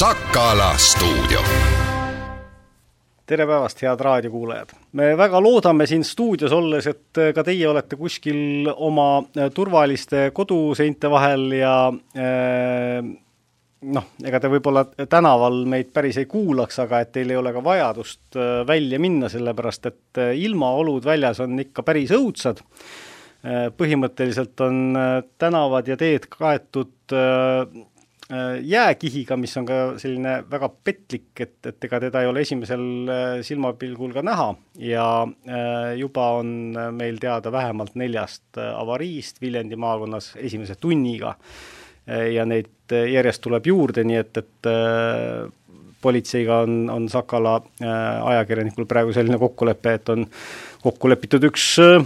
Sakala stuudio tere päevast, head raadiokuulajad! me väga loodame siin stuudios olles, et ka teie olete kuskil oma turvaliste koduseinte vahel ja äh, noh, ega te võib-olla tänaval meid päris ei kuulaks, aga et teil ei ole ka vajadust äh, välja minna, sellepärast et äh, ilmaolud väljas on ikka päris õudsad. põhimõtteliselt on tänavad ja teed kaetud Äh, jääkihiga, mis on ka selline väga petlik, et, et ega teda ei ole esimesel äh, silmapilgul ka näha ja äh, juba on meil teada vähemalt neljast avariist Viljandi maakonnas esimese tunniga. ja neid järjest tuleb juurde, nii et, et politseiga on, on Sakala ajakirjanikul praegu selline kokkulepe, et on kokku lepitud üks äh,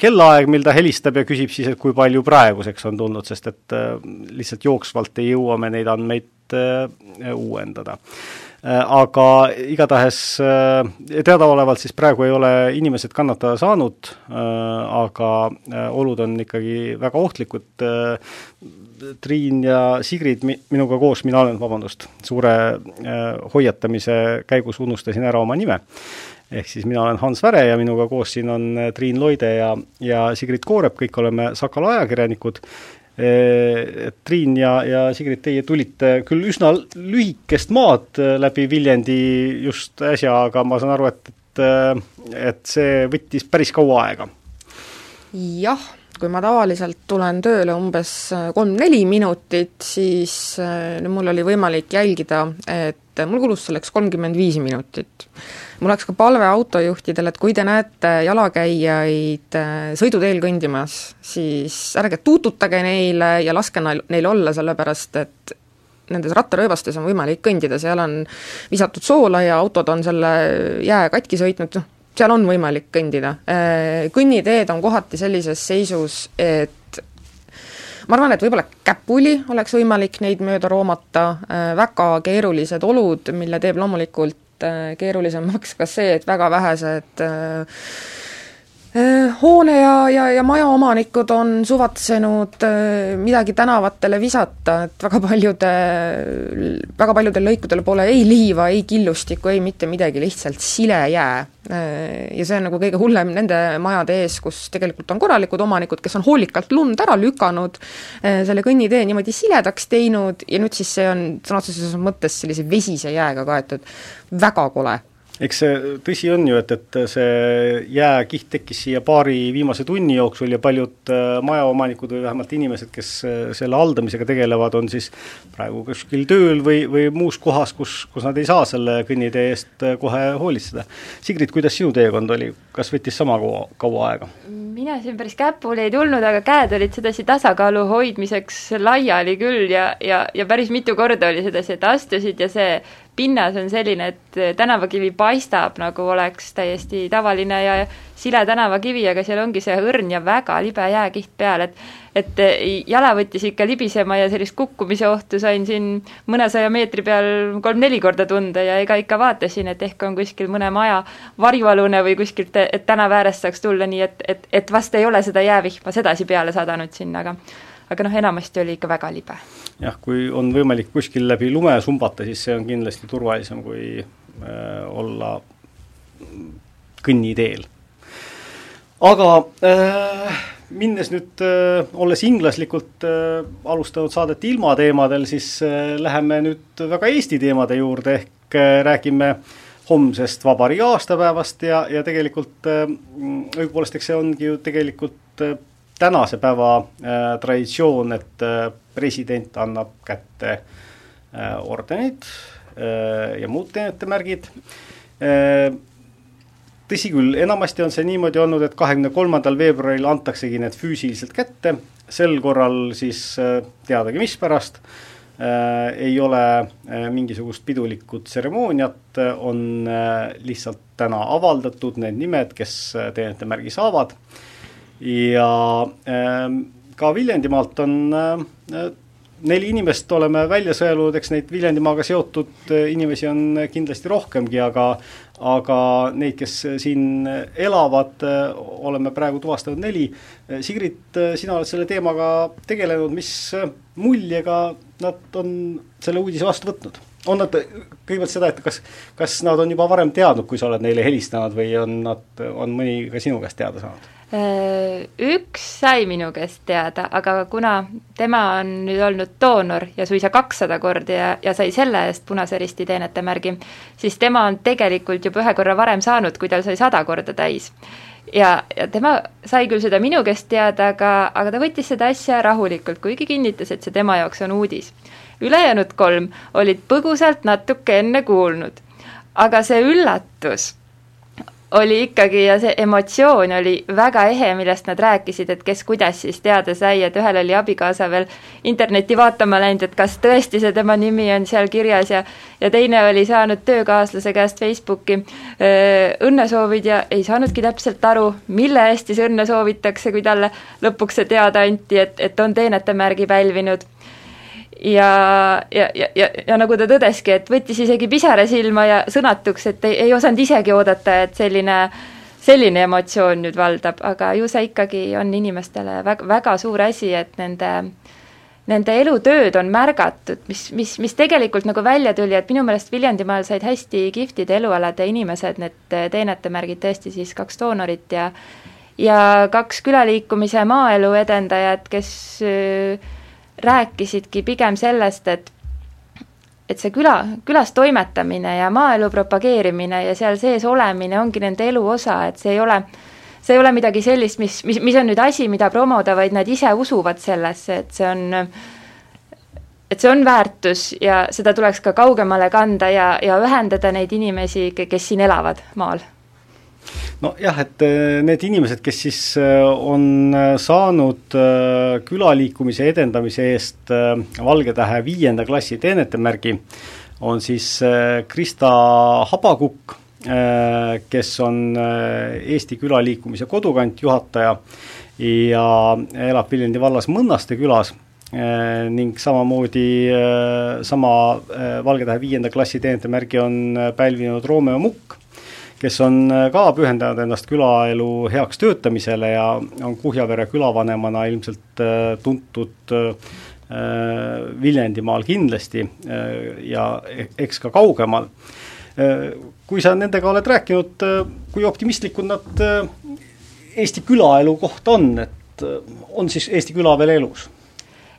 kellaaeg, mil ta helistab ja küsib siis, et kui palju praeguseks on tulnud, sest et äh, lihtsalt jooksvalt ei jõua me neid andmeid äh, uuendada. Aga igatahes teadaolevalt siis praegu ei ole inimesed kannatada saanud, aga olud on ikkagi väga ohtlikud. Triin ja Sigrid minuga koos, mina olen, vabandust, suure hoiatamise käigus unustasin ära oma nime ehk siis mina olen Hans Väre ja minuga koos siin on äh, Triin Loide ja, ja Sigrid Koorep, kõik oleme Sakala ajakirjanikud. Äh, Triin ja, ja Sigrid, teie tulite küll üsna lühikest maad äh, läbi Viljandi just äsja, aga ma saan aru, et, et, et see võttis päris kaua aega. jah, kui ma tavaliselt tulen tööle umbes kolm-neli minutit, siis mul oli võimalik jälgida, et mul kulus selleks kolmkümmend viis minutit mul oleks ka palve autojuhtidele, et kui te näete jalakäijaid äh, sõiduteel kõndimas, siis ärge tuututage neile ja laske neil, neil olla, sellepärast et nendes rattarööbastes on võimalik kõndida, seal on visatud soola ja autod on selle jää katki sõitnud, noh, seal on võimalik kõndida. Äh, kõnniteed on kohati sellises seisus, et ma arvan, et võib-olla käpuli oleks võimalik neid mööda roomata, äh, väga keerulised olud, mille teeb loomulikult keerulisemaks ka see, et väga vähesed äh, äh, hoone ja, ja, ja majaomanikud on suvatsenud midagi tänavatele visata, et väga paljude, väga paljudel lõikudel pole ei liiva, ei killustikku, ei mitte midagi, lihtsalt sile jää. Ja see on nagu kõige hullem nende majade ees, kus tegelikult on korralikud omanikud, kes on hoolikalt lund ära lükanud, selle kõnnitee niimoodi siledaks teinud ja nüüd siis see on sõna otseses mõttes sellise vesise jääga kaetud väga kole eks see tõsi on ju, et, et see jääkiht tekkis siia paari viimase tunni jooksul ja paljud äh, majaomanikud või vähemalt inimesed, kes äh, selle haldamisega tegelevad, on siis praegu kuskil tööl või, või muus kohas, kus, kus nad ei saa selle kõnnitee eest äh, kohe hoolitseda. Sigrid, kuidas sinu teekond oli, kas võttis sama kaua, kaua aega? mina siin päris käpuli ei tulnud, aga käed olid sedasi tasakaalu hoidmiseks laiali küll ja, ja, ja päris mitu korda oli sedasi, et astusid ja see pinnas on selline, et tänavakivi paistab, nagu oleks täiesti tavaline ja sile tänavakivi, aga seal ongi see õrn ja väga libe jääkiht peal, et et jala võttis ikka libisema ja sellist kukkumise ohtu sain siin mõnesaja meetri peal kolm-neli korda tunda ja ega ikka vaatasin, et ehk on kuskil mõne maja varjualune või kuskilt, et tänava äärest saaks tulla, nii et, et, et vast ei ole seda jäävihma sedasi peale sadanud sinna, aga aga noh, enamasti oli ikka väga libe. Jah, kui on võimalik kuskil läbi lume sumbata, siis see on kindlasti turvalisem, kui äh, olla kõnniteel. aga äh, minnes nüüd äh,, olles inglaslikult äh, alustanud saadet ilmateemadel, siis äh, läheme nüüd väga Eesti teemade juurde, ehk äh, räägime homsest vabariigi aastapäevast ja, ja tegelikult äh, õigupoolest, eks see ongi ju tegelikult äh, tänase päeva äh, traditsioon, et äh, president annab kätte äh, ordenid äh, ja muud teenetemärgid äh,. tõsi küll, enamasti on see niimoodi olnud, et kahekümne kolmandal veebruaril antaksegi need füüsiliselt kätte, sel korral siis äh, teadagi mispärast äh, ei ole äh, mingisugust pidulikku tseremooniat, on äh, lihtsalt täna avaldatud need nimed, kes äh, teenetemärgi saavad äh, ja ähm, ka Viljandimaalt on äh, neli inimest oleme välja sõelunud, eks neid Viljandimaaga seotud äh, inimesi on kindlasti rohkemgi, aga aga neid, kes siin elavad, äh, oleme praegu tuvastanud neli. Sigrid, sina oled selle teemaga tegelenud, mis muljega nad on selle uudise vastu võtnud? On nad, kõigepealt seda, et kas, kas nad on juba varem teadnud, kui sa oled neile helistanud või on nad, on mõni ka sinu käest teada saanud? Äh, üks sai minu käest teada, aga kuna tema on nüüd olnud doonor ja suisa kakssada korda ja, ja sai selle eest Punase Risti teenetemärgi, siis tema on tegelikult juba ühe korra varem saanud, kui tal sai sada korda täis. ja, ja tema sai küll seda minu käest teada, aga, aga ta võttis seda asja rahulikult, kuigi kinnitas, et see tema jaoks on uudis ülejäänud kolm olid põgusalt natuke enne kuulnud. aga see üllatus oli ikkagi ja see emotsioon oli väga ehe, millest nad rääkisid, et kes kuidas siis teada sai, et ühel oli abikaasa veel internetti vaatama läinud, et kas tõesti see tema nimi on seal kirjas ja ja teine oli saanud töökaaslase käest Facebooki õnnesoovid ja ei saanudki täpselt aru, mille eest siis õnne soovitakse, kui talle lõpuks see teada anti, et, et on teenetemärgi pälvinud ja, ja, ja, ja, ja nagu ta tõdeski, et võttis isegi pisara silma ja sõnatuks, et ei, ei osanud isegi oodata, et selline selline emotsioon nüüd valdab, aga ju see ikkagi on inimestele väga, väga suur asi, et nende nende elutööd on märgatud, mis, mis, mis tegelikult nagu välja tuli, et minu meelest Viljandimaal said hästi kihvtide elualade inimesed need teenetemärgid tõesti siis kaks doonorit ja ja kaks külaliikumise maaelu edendajat, kes äh, rääkisidki pigem sellest, et et see küla, külas toimetamine ja maaelu propageerimine ja seal sees olemine ongi nende elu osa, et see ei ole, see ei ole midagi sellist, mis, mis, mis on nüüd asi, mida promoda, vaid nad ise usuvad sellesse, et see on et see on väärtus ja seda tuleks ka kaugemale kanda ja, ja ühendada neid inimesi, kes siin elavad maal nojah, et äh, need inimesed, kes siis äh, on äh, saanud külaliikumise edendamise eest Valge Tähe viienda klassi teenetemärgi, on siis Krista Habakukk, kes on Eesti Külaliikumise Kodukant juhataja ja elab Viljandi vallas Mõnnaste külas ning samamoodi sama Valge Tähe viienda klassi teenetemärgi on pälvinud Romeo Mukk kes on äh, ka pühendanud ennast külaelu heaks töötamisele ja on Kuhjavere külavanemana ilmselt äh, tuntud äh, Viljandimaal kindlasti ja e-, eks ka kaugemal. kui sa nendega oled rääkinud, kui optimistlikud nad Eesti külaelu kohta on, et on siis Eesti küla veel elus?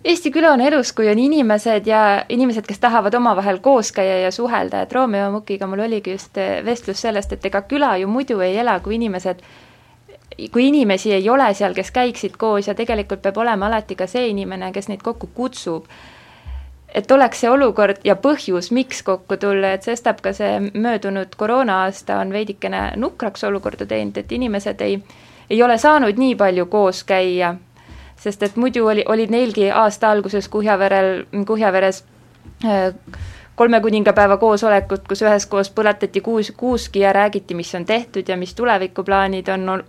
Eesti küla on elus, kui on inimesed ja inimesed, kes tahavad omavahel koos käia ja suhelda, et Romeo Mukiga mul oligi just eh, vestlus sellest, et ega küla ju muidu ei ela, kui inimesed kui inimesi ei ole seal, kes käiksid koos ja tegelikult peab olema alati ka see inimene, kes neid kokku kutsub. et oleks see olukord ja põhjus, miks kokku tulla, et sestap ka see möödunud koroona-aasta on veidikene nukraks olukorda teinud, et inimesed ei, ei ole saanud nii palju koos käia sest et muidu oli, olid neilgi aasta alguses Kuhjaverel, Kuhjaveres äh, kolme kuningapäeva koosolekud, kus üheskoos põletati kuus, kuuski ja räägiti, mis on tehtud ja mis tulevikuplaanid on,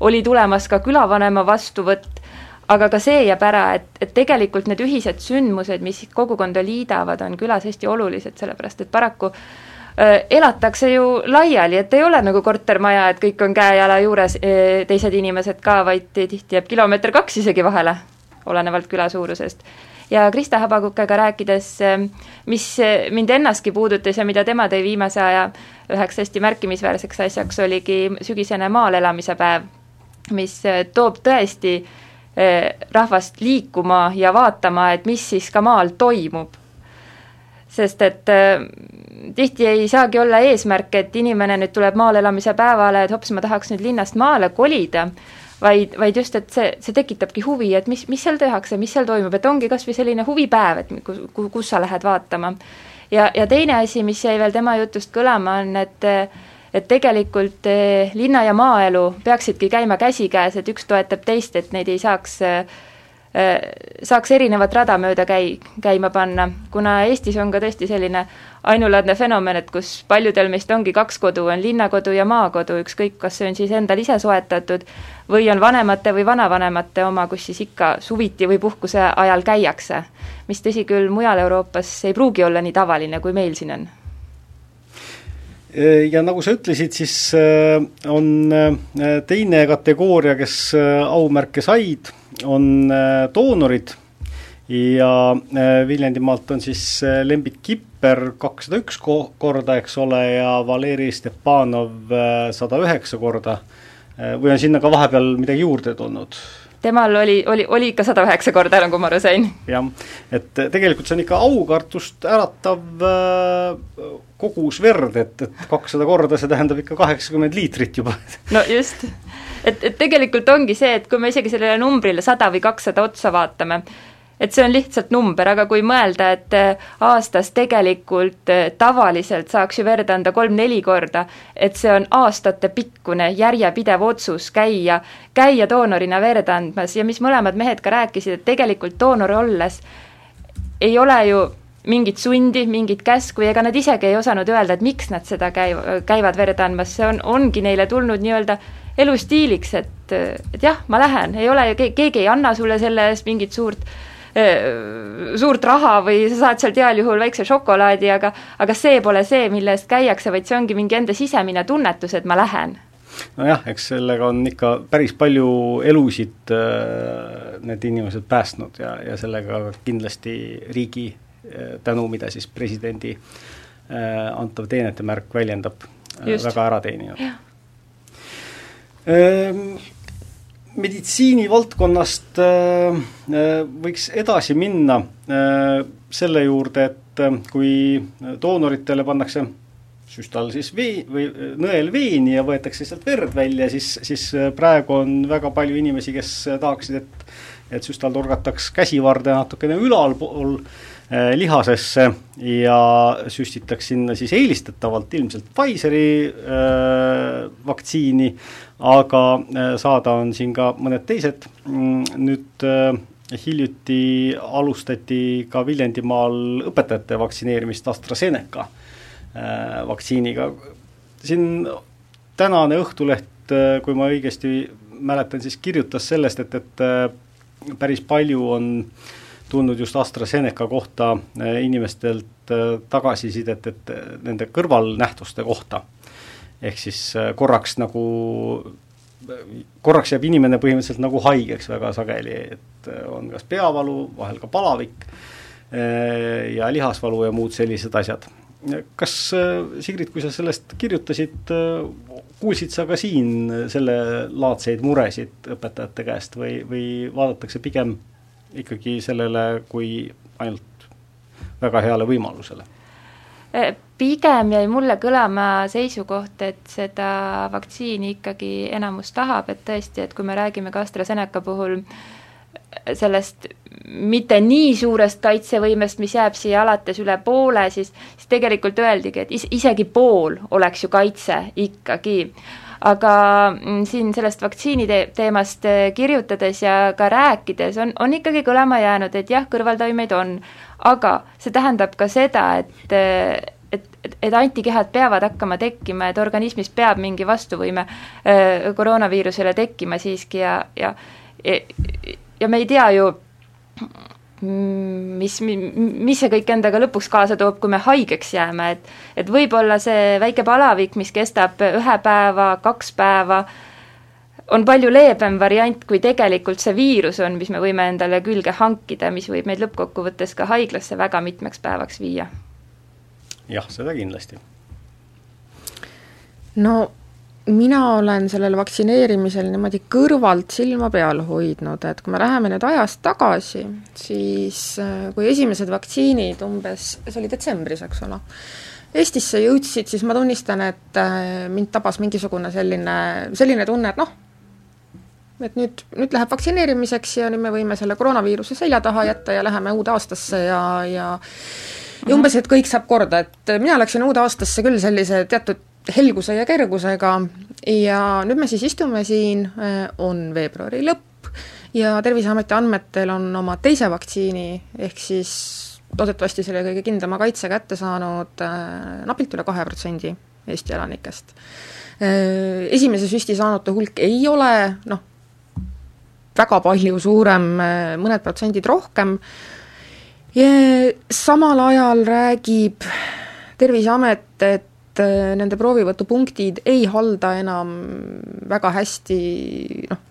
oli tulemas ka külavanema vastuvõtt, aga ka see jääb ära, et, et tegelikult need ühised sündmused, mis kogukonda liidavad, on külas hästi olulised, sellepärast et paraku Äh, elatakse ju laiali, et ei ole nagu kortermaja, et kõik on käe-jala juures, äh, teised inimesed ka, vaid tihti jääb kilomeeter kaks isegi vahele, olenevalt küla suurusest. ja Krista Habakukega rääkides, äh, mis mind ennastki puudutas ja mida tema tõi viimase aja üheks hästi märkimisväärseks asjaks, oligi sügisene maal elamise päev, mis toob tõesti rahvast liikuma ja vaatama, et mis siis ka maal toimub sest et äh, tihti ei saagi olla eesmärk, et inimene nüüd tuleb maal elamise päevale, et hops, ma tahaks nüüd linnast maale kolida, vaid, vaid just, et see, see tekitabki huvi, et mis, mis seal tehakse, mis seal toimub, et ongi kas või selline huvipäev, et kus, kus sa lähed vaatama. ja, ja teine asi, mis jäi veel tema jutust kõlama, on, et et tegelikult eh, linna ja maaelu peaksidki käima käsikäes, et üks toetab teist, et neid ei saaks äh, Äh, saaks erinevat rada mööda käi-, käima panna, kuna Eestis on ka tõesti selline ainulaadne fenomen, et kus paljudel meist ongi kaks kodu, on linnakodu ja maakodu, ükskõik, kas see on siis endal ise soetatud või on vanemate või vanavanemate oma, kus siis ikka suviti või puhkuse ajal käiakse. mis tõsi küll, mujal Euroopas ei pruugi olla nii tavaline, kui meil siin on ja nagu sa ütlesid, siis äh, on äh, teine kategooria, kes aumärke said on äh, doonorid ja Viljandimaalt on siis Lembit Kipper kakssada üks korda, eks ole, ja Valeri Stepanov sada üheksa korda, või on sinna ka vahepeal midagi juurde tulnud? Temal oli, oli, oli ikka sada üheksa korda, nagu ma aru sain. jah, et tegelikult see on ikka aukartust äratav äh, kogus verd, et, et kakssada korda, see tähendab ikka kaheksakümmend liitrit juba. no just, et, et tegelikult ongi see, et kui me isegi sellele numbrile sada või kakssada otsa vaatame, et see on lihtsalt number, aga kui mõelda, et äh, aastas tegelikult äh, tavaliselt saaks ju verd anda kolm-neli korda, et see on aastatepikkune järjepidev otsus käia, käia doonorina verd andmas. Ja mis mõlemad mehed ka rääkisid, et tegelikult doonor olles ei ole ju mingit sundi, mingit käsku ja ega nad isegi ei osanud öelda, et miks nad seda käiv-, käivad verd andmas, see on, ongi neile tulnud nii-öelda elustiiliks, et, et jah, ma lähen, ei ole ju, keegi ei anna sulle selle eest mingit suurt Äh, suurt raha või sa saad sealt heal juhul väikse šokolaadi, aga aga see pole see, mille eest käiakse, vaid see ongi mingi enda sisemine tunnetus, et ma lähen. Nojah, eks sellega on ikka päris palju elusid äh, need inimesed päästnud ja, ja sellega kindlasti riigi äh, tänu, mida siis presidendi äh, antav teenetemärk väljendab, äh, väga ära teeninud. Meditsiinivaldkonnast äh, äh, võiks edasi minna äh, selle juurde, et kui doonoritele pannakse süstal siis vee- või nõel veeni ja võetakse sealt verd välja, siis, siis praegu on väga palju inimesi, kes tahaksid, et et süstal torgataks käsivarde natukene ülalpool lihasesse ja süstitaks sinna siis eelistatavalt ilmselt Pfizeri äh, vaktsiini, aga äh, saada on siin ka mõned teised, mm, nüüd äh, hiljuti alustati ka Viljandimaal õpetajate vaktsineerimist AstraZeneca äh, vaktsiiniga, siin tänane Õhtuleht, kui ma õigesti mäletan, siis kirjutas sellest, et, et päris palju on tulnud just AstraZeneca kohta inimestelt tagasisidet, et nende kõrvalnähtuste kohta ehk siis korraks nagu, korraks jääb inimene põhimõtteliselt nagu haigeks väga sageli, et on kas peavalu, vahel ka palavik ja lihasvalu ja muud sellised asjad. kas, Sigrid, kui sa sellest kirjutasid, kuulsid sa ka siin sellelaadseid muresid õpetajate käest või, või vaadatakse pigem ikkagi sellele kui ainult väga heale võimalusele? pigem jäi mulle kõlama seisukoht, et seda vaktsiini ikkagi enamus tahab, et tõesti, et kui me räägime ka AstraZeneca puhul sellest mitte nii suurest kaitsevõimest, mis jääb siia alates üle poole, siis, siis tegelikult öeldigi, et is-, isegi pool oleks ju kaitse ikkagi aga mm, siin sellest vaktsiini te teemast kirjutades ja ka rääkides on, on ikkagi kõlama jäänud, et jah, kõrvaltoimeid on, aga see tähendab ka seda, et et, et, et antikehad peavad hakkama tekkima, et organismis peab mingi vastuvõime äh, koroonaviirusele tekkima siiski ja, ja ja me ei tea ju, mis, mis see kõik endaga lõpuks kaasa toob, kui me haigeks jääme, et et võib-olla see väike palavik, mis kestab ühe päeva, kaks päeva, on palju leebem variant, kui tegelikult see viirus on, mis me võime endale külge hankida, mis võib meid lõppkokkuvõttes ka haiglasse väga mitmeks päevaks viia jah, seda kindlasti. no mina olen sellel vaktsineerimisel niimoodi kõrvalt silma peal hoidnud, et kui me läheme nüüd ajas tagasi, siis äh, kui esimesed vaktsiinid umbes, see oli detsembris, eks ole, Eestisse jõudsid, siis ma tunnistan, et äh, mind tabas mingisugune selline, selline tunne, et noh, et nüüd, nüüd läheb vaktsineerimiseks ja nüüd me võime selle koroonaviiruse selja taha jätta ja läheme uude aastasse ja, ja ja umbes, et kõik saab korda, et mina läksin uude aastasse küll sellise teatud helguse ja kergusega ja nüüd me siis istume siin, äh, on veebruari lõpp ja Terviseameti andmetel on oma teise vaktsiini, ehk siis loodetavasti selle kõige kindlama kaitse kätte saanud äh, napilt üle kahe protsendi Eesti elanikest. Äh, esimese süsti saanute hulk ei ole noh, väga palju suurem, mõned protsendid rohkem, samal ajal räägib Terviseamet, et äh, nende proovivõtupunktid ei halda enam väga hästi noh,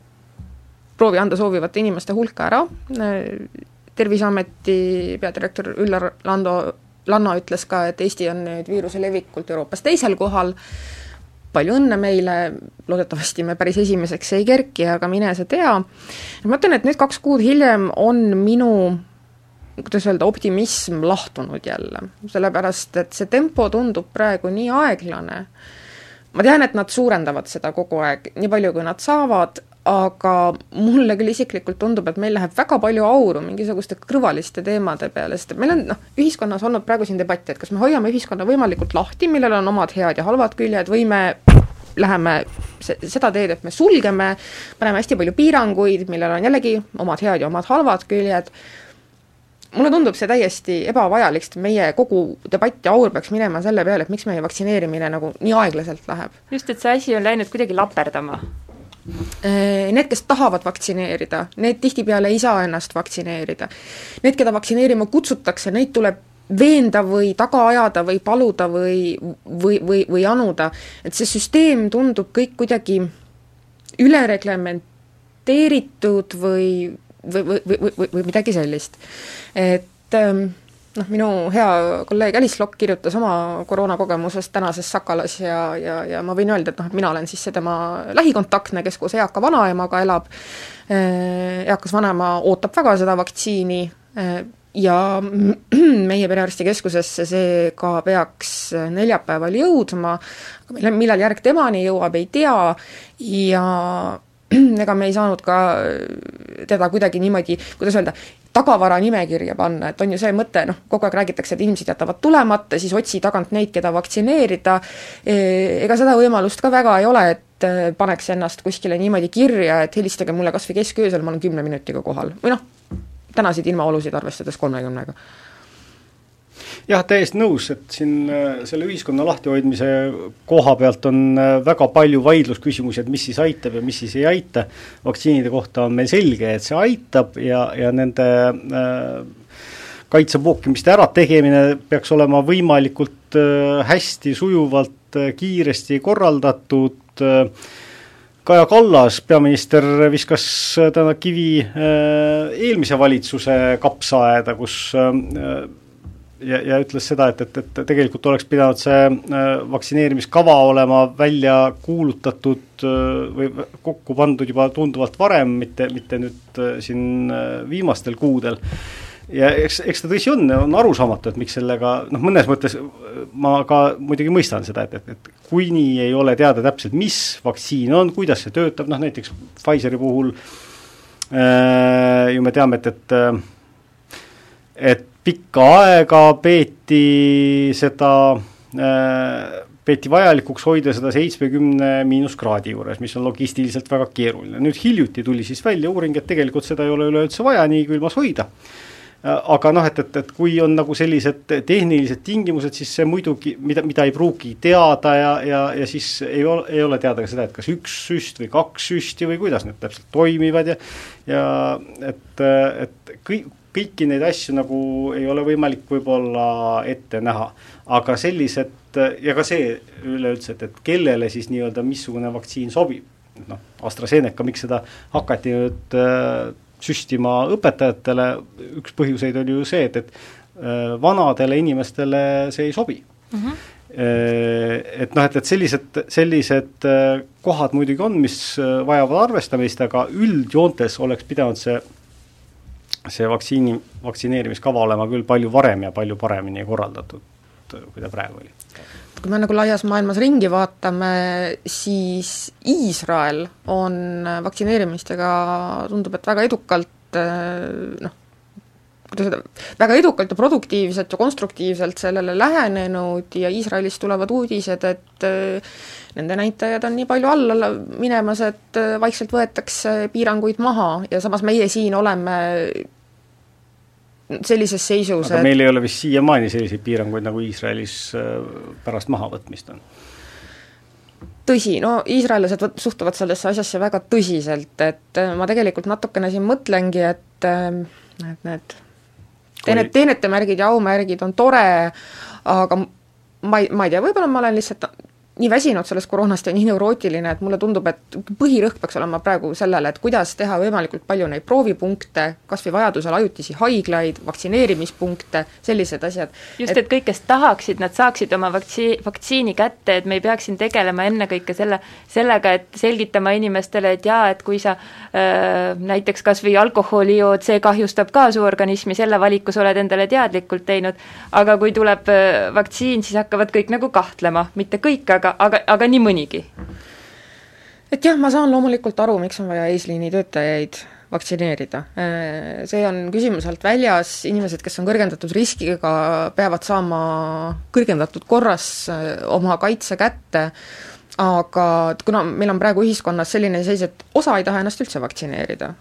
proovi anda soovivate inimeste hulka ära, Terviseameti peadirektor Üllar Lando, Lanno ütles ka, et Eesti on nüüd viiruse levikult Euroopas teisel kohal, palju õnne meile, loodetavasti me päris esimeseks ei kerki, aga mine sa tea. ma mõtlen, et nüüd kaks kuud hiljem on minu kuidas öelda, optimism lahtunud jälle, sellepärast et see tempo tundub praegu nii aeglane, ma tean, et nad suurendavad seda kogu aeg, nii palju, kui nad saavad, aga mulle küll isiklikult tundub, et meil läheb väga palju auru mingisuguste kõrvaliste teemade peale, sest et meil on noh, ühiskonnas olnud praegu siin debatt, et kas me hoiame ühiskonna võimalikult lahti, millel on omad head ja halvad küljed, või me läheme se-, seda teed, et me sulgeme, paneme hästi palju piiranguid, millel on jällegi omad head ja omad halvad küljed, mulle tundub see täiesti ebavajalik, sest meie kogu debatt ja aur peaks minema selle peale, et miks meie vaktsineerimine nagu nii aeglaselt läheb. just, et see asi on läinud kuidagi laperdama. Äh, need, kes tahavad vaktsineerida, need tihtipeale ei saa ennast vaktsineerida. Need, keda vaktsineerima kutsutakse, neid tuleb veenda või taga ajada või paluda või, või, või, või anuda, et see süsteem tundub kõik kuidagi ülereglementeeritud või või, või, või, või, midagi sellist. et ähm, noh, minu hea kolleeg Alice Lokk kirjutas oma koroonakogemusest tänases Sakalas ja, ja, ja ma võin öelda, et noh, et mina olen siis see tema lähikontaktne, kes koos eaka vanaemaga elab, äh, eakas vanaema ootab väga seda vaktsiini äh, ja meie perearstikeskusesse see ka peaks neljapäeval jõudma, millal järg temani jõuab, ei tea, ja ega me ei saanud ka teda kuidagi niimoodi, kuidas öelda, tagavara nimekirja panna, et on ju see mõte, noh, kogu aeg räägitakse, et inimesed jätavad tulemata, siis otsi tagant neid, keda vaktsineerida, e, ega seda võimalust ka väga ei ole, et e, paneks ennast kuskile niimoodi kirja, et helistage mulle kas või kesköösel, ma olen kümne minutiga kohal, või noh, tänaseid ilmaolusid arvestades kolmekümnega jah, täiesti nõus, et siin äh, selle ühiskonna lahtihoidmise koha pealt on äh, väga palju vaidlusküsimusi, et mis siis aitab ja mis siis ei aita. vaktsiinide kohta on meil selge, et see aitab ja, ja nende äh, kaitsepookimiste ärategemine peaks olema võimalikult äh, hästi, sujuvalt äh,, kiiresti korraldatud äh, Kaja Kallas, peaminister, viskas täna kivi eelmise valitsuse kapsaaeda, kus ja, ja ütles seda, et, et, et tegelikult oleks pidanud see äh, vaktsineerimiskava olema välja kuulutatud äh, või kokku pandud juba tunduvalt varem, mitte, mitte nüüd äh, siin viimastel kuudel. ja eks, eks ta tõsi on, on arusaamatu, et miks sellega noh, mõnes mõttes ma ka muidugi mõistan seda, et, et, et kuni ei ole teada täpselt, mis vaktsiin on, kuidas see töötab, noh näiteks Pfizeri puhul äh, ju me teame, et, et et pikka aega peeti seda äh, peeti vajalikuks hoida seda seitsmekümne miinuskraadi juures, mis on logistiliselt väga keeruline. nüüd hiljuti tuli siis välja uuring, et tegelikult seda ei ole üleüldse vaja nii külmas hoida. Äh, aga noh, et, et, et kui on nagu sellised tehnilised tingimused, siis see muidugi, mida, mida ei pruugi teada ja, ja, ja siis ei ole, ei ole teada ka seda, et kas üks süst või kaks süsti või kuidas need täpselt toimivad ja ja et, et kõik, kõiki neid asju nagu ei ole võimalik võib-olla ette näha. aga sellised ja ka see üleüldse, et, et kellele siis nii-öelda missugune vaktsiin sobib, noh, AstraZeneca, miks seda hakati nüüd äh, süstima õpetajatele, üks põhjuseid oli ju see, et, et äh, vanadele inimestele see ei sobi mm. -hmm et noh, et, et sellised, sellised äh, kohad muidugi on, mis äh, vajavad arvestamist, aga üldjoontes oleks pidanud see see vaktsiini, vaktsineerimiskava olema küll palju varem ja palju paremini korraldatud, kui ta praegu oli. kui me nagu laias maailmas ringi vaatame, siis Iisrael on vaktsineerimistega, tundub, et väga edukalt noh, kuidas öelda, väga edukalt ja produktiivselt ja konstruktiivselt sellele lähenenud ja Iisraelist tulevad uudised, et nende näitajad on nii palju alla minemas, et vaikselt võetakse piiranguid maha ja samas meie siin oleme sellises seisus, aga et meil ei ole vist siiamaani selliseid piiranguid, nagu Iisraelis äh, pärast mahavõtmist on? tõsi, no iisraellased suhtuvad sellesse asjasse väga tõsiselt, et äh, ma tegelikult natukene siin mõtlengi, et äh, et need teenet, teenetemärgid ja aumärgid on tore, aga ma ei, ma ei tea, võib-olla ma olen lihtsalt nii väsinud sellest koroonast ja nii neurootiline, et mulle tundub, et põhirõhk peaks olema praegu sellele, et kuidas teha võimalikult palju neid proovipunkte, kas või vajadusel ajutisi haiglaid, vaktsineerimispunkte, sellised asjad. just, et kõik, kes tahaksid, nad saaksid oma vaktsi-, vaktsiini kätte, et me ei peaks siin tegelema ennekõike selle, sellega, et selgitama inimestele, et jaa, et kui sa äh, näiteks kas või alkoholi jood, see kahjustab ka su organismi, selle valiku sa oled endale teadlikult teinud, aga kui tuleb äh, vaktsiin, siis hakkavad kõik nagu kahtlema, mitte kõik, aga aga, aga, aga nii mõnigi? et jah, ma saan loomulikult aru, miks on vaja eesliini töötajaid vaktsineerida. See on küsimuse alt väljas, inimesed, kes on kõrgendatud riskiga, peavad saama kõrgendatud korras äh, oma kaitse kätte, aga kuna meil on praegu ühiskonnas selline seis, et osa ei taha ennast üldse vaktsineerida,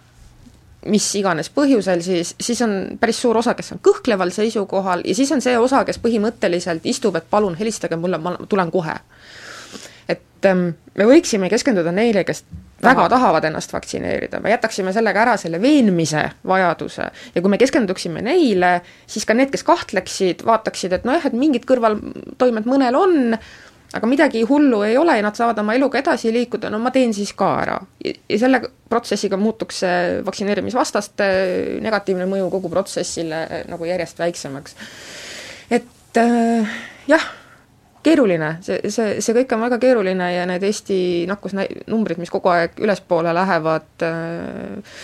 mis iganes põhjusel, siis, siis on päris suur osa, kes on kõhkleval seisukohal ja siis on see osa, kes põhimõtteliselt istub, et palun helistage mulle, ma tulen kohe. Et ähm, me võiksime keskenduda neile, kes väga tahavad ennast vaktsineerida, me jätaksime sellega ära selle veenmise vajaduse. Ja kui me keskenduksime neile, siis ka need, kes kahtleksid, vaataksid, et nojah, et mingid kõrvaltoimed mõnel on, aga midagi hullu ei ole ja nad saavad oma eluga edasi liikuda, no ma teen siis ka ära. ja selle protsessiga muutuks see vaktsineerimisvastaste negatiivne mõju kogu protsessile nagu järjest väiksemaks. et äh, jah keeruline, see, see, see kõik on väga keeruline ja need Eesti nakkusnumbrid, mis kogu aeg ülespoole lähevad äh,,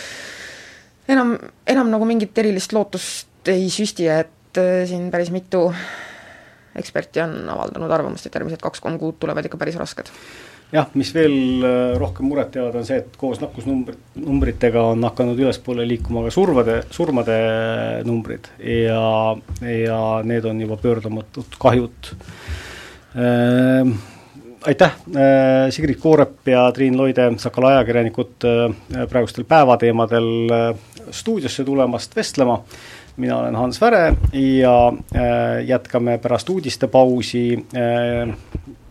enam, enam nagu mingit erilist lootust ei süsti, et äh, siin päris mitu eksperti on avaldanud arvamust, et järgmised kaks-kolm kuud tulevad ikka päris rasked jah, mis veel äh, rohkem muret teevad, on see, et koos nakkusnumbr-, numbritega on hakanud ülespoole liikuma ka surmade, surmade numbrid ja, ja need on juba pöördumatut kahjut Ehm, aitäh, ehm, Sigrid Koorep ja Triin Loide, Sakala ajakirjanikud, ehm, praegustel päevateemadel stuudiosse tulemast vestlema. Mina olen Hans Väre ja jätkame pärast uudistepausi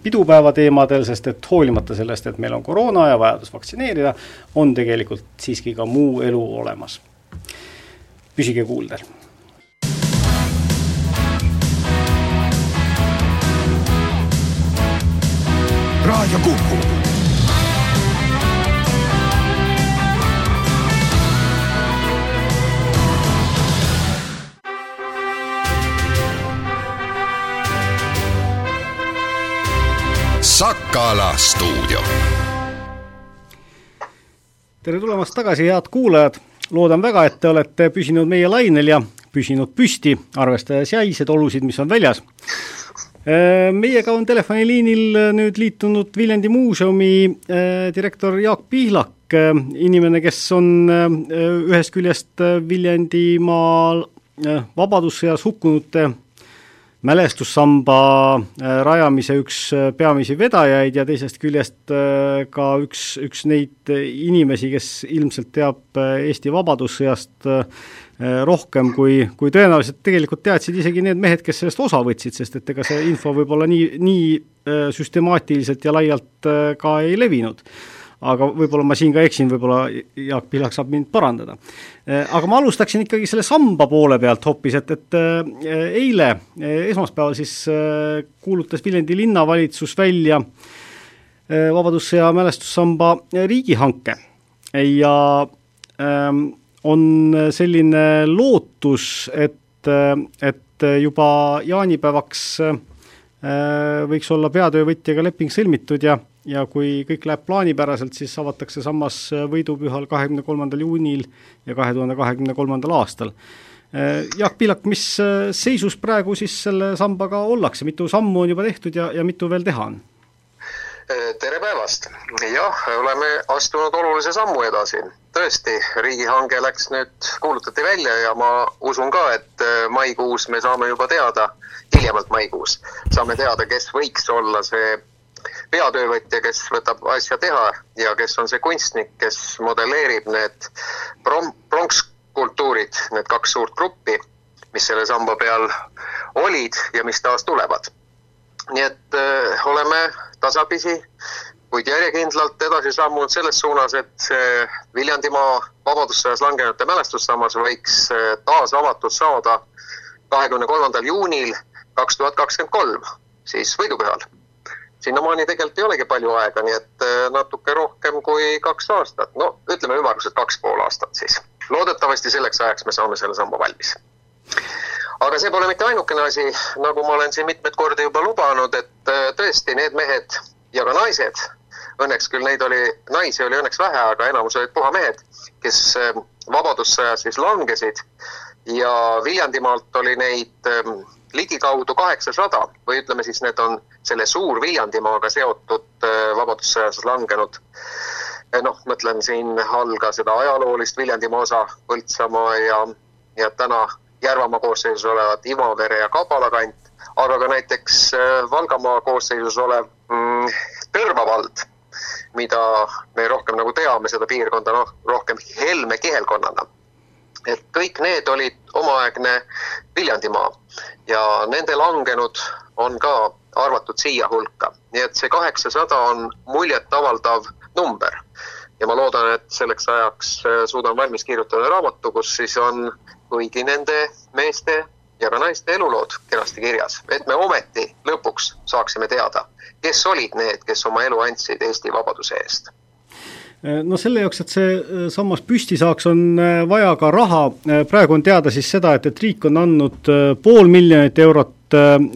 pidupäeva teemadel, sest et hoolimata sellest, et meil on koroona ja vajadus vaktsineerida, on tegelikult siiski ka muu elu olemas. püsige kuuldel Raadio Kuku. Sakala stuudio. tere tulemast tagasi, head kuulajad. loodan väga, et te olete püsinud meie lainel ja püsinud püsti, arvestades jäiseid olusid, mis on väljas meiega on telefoniliinil nüüd liitunud Viljandi muuseumi direktor Jaak Pihlak, inimene, kes on ühest küljest Viljandimaal Vabadussõjas hukkunute mälestussamba rajamise üks peamisi vedajaid ja teisest küljest ka üks, üks neid inimesi, kes ilmselt teab Eesti Vabadussõjast Äh, rohkem, kui, kui tõenäoliselt tegelikult teadsid isegi need mehed, kes sellest osa võtsid, sest et ega see info võib-olla nii, nii äh, süstemaatiliselt ja laialt äh, ka ei levinud. Aga võib-olla ma siin ka eksin, võib-olla Jaak Pihlak saab mind parandada. Aga ma alustaksin ikkagi selle samba poole pealt hoopis, et, et eile, esmaspäeval siis kuulutas Viljandi linnavalitsus välja Vabadussõja mälestussamba riigihanke ja ähm, on selline lootus, et, et juba jaanipäevaks äh, võiks olla peatöövõtjaga leping sõlmitud ja, ja kui kõik läheb plaanipäraselt, siis avatakse sammas võidupühal kahekümne kolmandal juunil ja kahe tuhande kahekümne kolmandal aastal. Äh, Jaak Piilak, mis seisus praegu siis selle sambaga ollakse, mitu sammu on juba tehtud ja, ja mitu veel teha on? tere päevast! jah, oleme astunud olulise sammu edasi. tõesti, riigihange läks nüüd, kuulutati välja ja ma usun ka, et maikuus me saame juba teada, hiljemalt maikuus, saame teada, kes võiks olla see peatöövõtja, kes võtab asja teha ja kes on see kunstnik, kes modelleerib need pronkskultuurid, need kaks suurt gruppi, mis selle samba peal olid ja mis taas tulevad. nii et öö, äh, oleme tasapisi, kuid järjekindlalt edasi sammunud selles suunas, et see Viljandimaa Vabadussõjas langenute mälestussammas võiks eh, taas avatud saada kahekümne kolmandal juunil kaks tuhat kakskümmend kolm, siis võidupühal. Sinnamaani tegelikult ei olegi palju aega, nii et natuke rohkem kui kaks aastat, no ütleme ümmarguselt kaks pool aastat siis. loodetavasti selleks ajaks me saame selle samba valmis. Aga see pole mitte ainukene asi, nagu ma olen siin mitmeid kordi juba lubanud, et tõesti need mehed ja ka naised, õnneks küll neid oli, naisi oli õnneks vähe, aga enamus olid puhamehed, kes vabadussõjas siis langesid. Ja Viljandimaalt oli neid ähm, ligikaudu kaheksasada või ütleme siis, need on selle Suur-Viljandimaaga seotud äh, vabadussõjas langenud. noh, mõtlen siin all ka seda ajaloolist Viljandimaa osa, Põltsamaa ja, ja täna Järvamaa koosseisus olevat Ivavere ja Kabala kant, aga ka näiteks äh, Valgamaa koosseisus olev mm, Tõrva vald, mida me rohkem nagu teame, seda piirkonda noh, rohkem Helme kihelkonnana et kõik need olid omaaegne Viljandimaa. Ja nende langenud on ka arvatud siia hulka. nii et see kaheksasada on muljetavaldav number. Ja ma loodan, et selleks ajaks äh, suudan valmis kirjutada raamatu, kus siis on kõigi nende meeste ja ka naiste elulood kenasti kirjas, et me ometi lõpuks saaksime teada, kes olid need, kes oma elu andsid Eesti vabaduse eest no selle jaoks, et see eh, sammas püsti saaks, on eh, vaja ka raha, praegu on teada siis seda, et, et riik on andnud pool miljonit eurot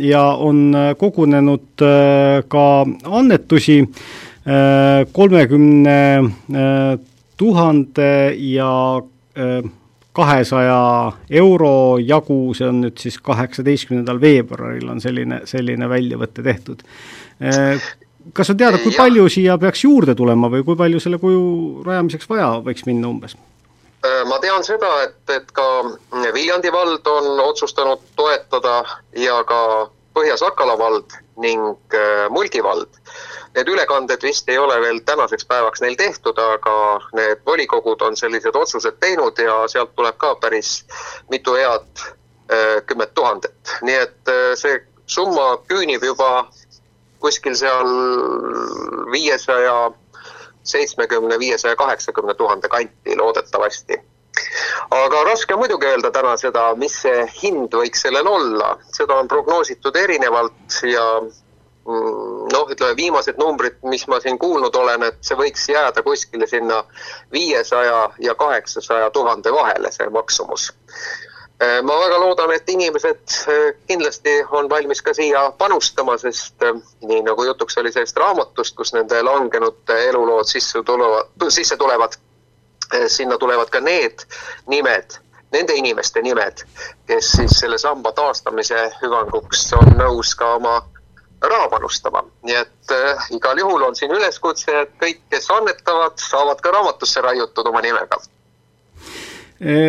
ja on kogunenud ka annetusi kolmekümne tuhande ja kahesaja euro jagu, see on nüüd siis kaheksateistkümnendal veebruaril on selline, selline väljavõte tehtud kas on teada, kui ja. palju siia peaks juurde tulema või kui palju selle kuju rajamiseks vaja võiks minna umbes? Äh, ma tean seda, et, et ka Viljandi vald on otsustanud toetada ja ka Põhja-Sakala vald ning äh, Mulgi vald. Need ülekanded vist ei ole veel tänaseks päevaks neil tehtud, aga need volikogud on sellised otsused teinud ja sealt tuleb ka päris mitu head äh, kümmet tuhandet. nii et see summa küünib juba kuskil seal viiesaja seitsmekümne, viiesaja kaheksakümne tuhande kanti loodetavasti. aga raske on muidugi öelda täna seda, mis see hind võiks sellel olla, seda on prognoositud erinevalt ja mm, noh, ütleme viimased numbrid, mis ma siin kuulnud olen, et see võiks jääda kuskile sinna viiesaja ja kaheksasaja tuhande vahele, see maksumus ma väga loodan, et inimesed äh, kindlasti on valmis ka siia panustama, sest äh, nii nagu jutuks oli sellest raamatust, kus nende langenute elulood sisse tulevad, sisse tulevad, sinna tulevad ka need nimed, nende inimeste nimed, kes siis selle samba taastamise hüvanguks on nõus ka oma raha panustama. nii et äh, igal juhul on siin üleskutse, et kõik, kes annetavad, saavad ka raamatusse raiutud oma nimega e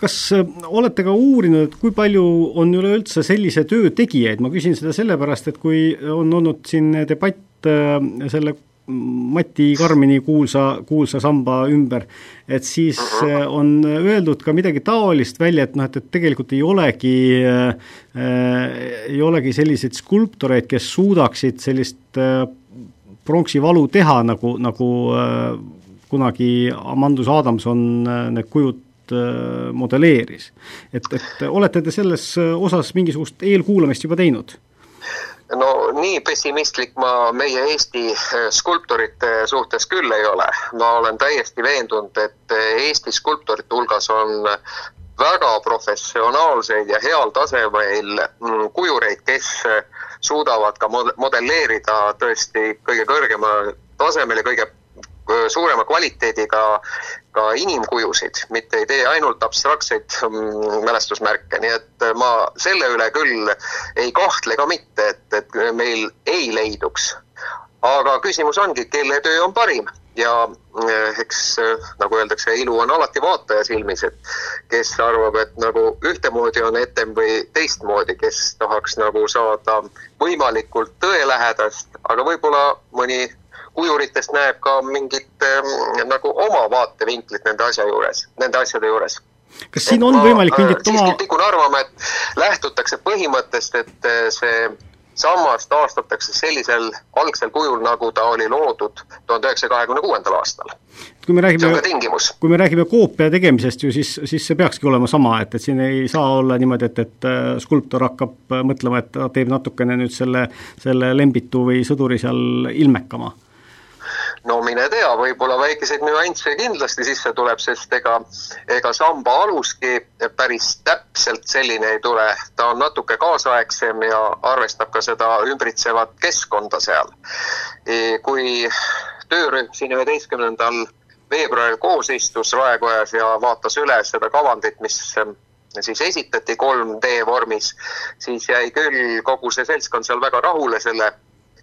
kas äh, olete ka uurinud, et kui palju on üleüldse sellise töö tegijaid, ma küsin seda sellepärast, et kui on olnud siin debatt äh, selle Mati Karmini kuulsa, kuulsa samba ümber, et siis äh, on öeldud ka midagi taolist välja, et noh, et, et tegelikult ei olegi äh,, ei olegi selliseid skulptoreid, kes suudaksid sellist äh, pronksivalu teha, nagu, nagu äh, kunagi Amandus Adamson need kujud modelleeris. et, et olete te selles äh, osas mingisugust eelkuulamist juba teinud? no nii pessimistlik ma meie Eesti äh, skulptorite suhtes küll ei ole. ma olen täiesti veendunud, et Eesti skulptorite hulgas on väga professionaalseid ja heal tasemel mm, kujureid, kes suudavad ka modelleerida tõesti kõige kõrgemal tasemel ja kõige suurema kvaliteediga ka inimkujusid, mitte ei tee ainult abstraktseid mm, mälestusmärke, nii et ma selle üle küll ei kahtle ka mitte, et, et meil ei leiduks. aga küsimus ongi, kelle töö on parim ja eh, eks nagu öeldakse, ilu on alati vaataja silmis, et kes arvab, et nagu ühtemoodi on etem või teistmoodi, kes tahaks nagu saada võimalikult tõelähedast, aga võib-olla mõni kujuritest näeb ka mingit nagu oma vaatevinklit nende asja juures, nende asjade juures. kas siin on ma, võimalik mingit äh, oma siiski tikun arvama, et lähtutakse põhimõttest, et äh, see sammas taastatakse sellisel algsel kujul, nagu ta oli loodud tuhande üheksasaja kahekümne kuuendal aastal. kui me räägime, kui me räägime koopia tegemisest ju, siis, siis see peakski olema sama, et, et siin ei saa olla niimoodi, et, et äh, skulptor hakkab äh, mõtlema, et ta teeb natukene nüüd selle, selle lembitu või sõduri seal ilmekama no mine tea, võib-olla väikeseid nüansse kindlasti sisse tuleb, sest ega, ega samba aluski päris täpselt selline ei tule. ta on natuke kaasaegsem ja arvestab ka seda ümbritsevat keskkonda seal. E, kui töörühm siin üheteistkümnendal veebruaril koos istus Raekojas ja vaatas üle seda kavandit, mis siis esitati 3D vormis, siis jäi küll kogu see seltskond seal väga rahule selle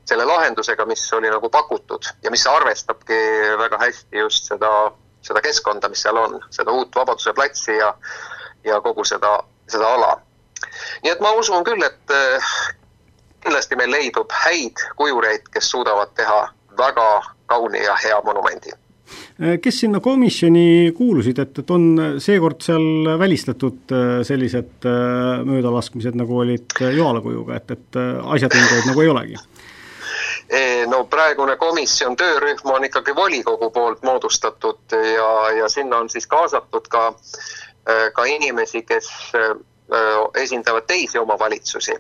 selle lahendusega, mis oli nagu pakutud ja mis arvestabki väga hästi just seda, seda keskkonda, mis seal on, seda uut Vabaduse platsi ja, ja kogu seda, seda ala. nii et ma usun küll, et eh, kindlasti meil leidub häid kujureid, kes suudavad teha väga kauni ja hea monumendi eh, kes sinna komisjoni kuulusid, et, et on seekord seal välistatud eh, sellised möödalaskmised, nagu olid Joala kujuga, et, et asjatundjaid nagu ei olegi? No praegune komisjon, töörühm on ikkagi volikogu poolt moodustatud ja, ja sinna on siis kaasatud ka, äh, ka inimesi, kes äh, esindavad teisi omavalitsusi.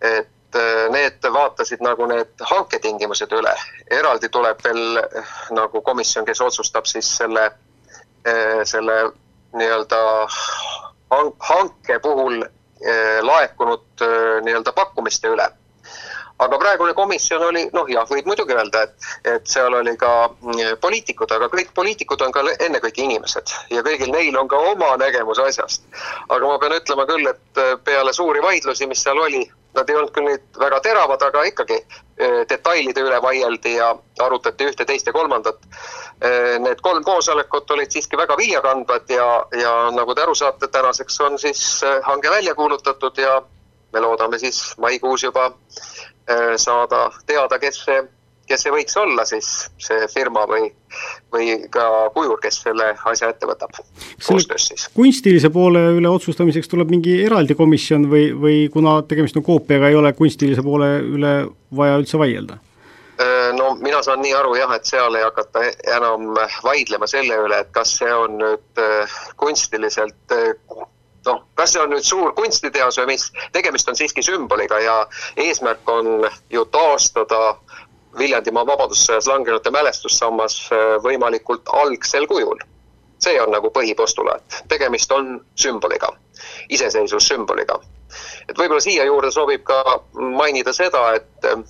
et need vaatasid nagu need hanketingimused üle. eraldi tuleb veel nagu komisjon, kes otsustab siis selle, selle nii-öelda hanke puhul laekunud nii-öelda pakkumiste üle aga praegune komisjon oli, noh jah, võib muidugi öelda, et, et seal oli ka mm, poliitikud, aga kõik poliitikud on ka ennekõike inimesed ja kõigil neil on ka oma nägemus asjast. aga ma pean ütlema küll, et äh, peale suuri vaidlusi, mis seal oli, nad ei olnud küll nüüd väga teravad, aga ikkagi äh, detailide üle vaieldi ja arutati ühte, teist ja kolmandat. Äh, need kolm koosolekut olid siiski väga viljakandvad ja, ja nagu te aru saate, tänaseks on siis hange välja kuulutatud ja me loodame siis maikuus juba saada teada, kes see, kes see võiks olla siis, see firma või, või ka kujur, kes selle asja ette võtab, koostöös siis. kunstilise poole üle otsustamiseks tuleb mingi eraldi komisjon või, või kuna tegemist on koopiaga, ei ole kunstilise poole üle vaja üldse vaielda? Äh, no mina saan nii aru jah, et seal ei hakata enam vaidlema selle üle, et kas see on nüüd äh, kunstiliselt noh, kas see on nüüd suur kunstiteos või mis, tegemist on siiski sümboliga ja eesmärk on ju taastada Viljandimaa vabadussõjas langenute mälestussammas äh, võimalikult algsel kujul. see on nagu põhipostulaat, tegemist on sümboliga, iseseisvussümboliga. et võib-olla siia juurde sobib ka mainida seda, et äh,